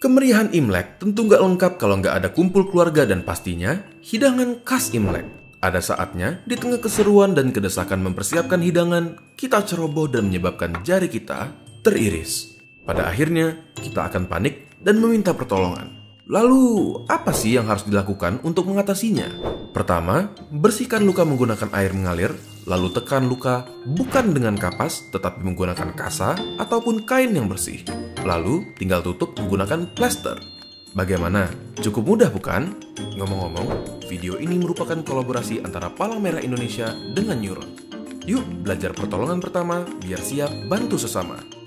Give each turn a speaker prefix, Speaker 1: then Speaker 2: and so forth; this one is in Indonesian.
Speaker 1: Kemeriahan Imlek tentu nggak lengkap kalau nggak ada kumpul keluarga dan pastinya hidangan khas Imlek. Ada saatnya di tengah keseruan dan kedesakan mempersiapkan hidangan, kita ceroboh dan menyebabkan jari kita teriris. Pada akhirnya, kita akan panik dan meminta pertolongan. Lalu, apa sih yang harus dilakukan untuk mengatasinya? Pertama, bersihkan luka menggunakan air mengalir, lalu tekan luka bukan dengan kapas, tetapi menggunakan kasa ataupun kain yang bersih. Lalu, tinggal tutup menggunakan plaster. Bagaimana? Cukup mudah bukan? Ngomong-ngomong, video ini merupakan kolaborasi antara Palang Merah Indonesia dengan Neuron. Yuk belajar pertolongan pertama biar siap bantu sesama.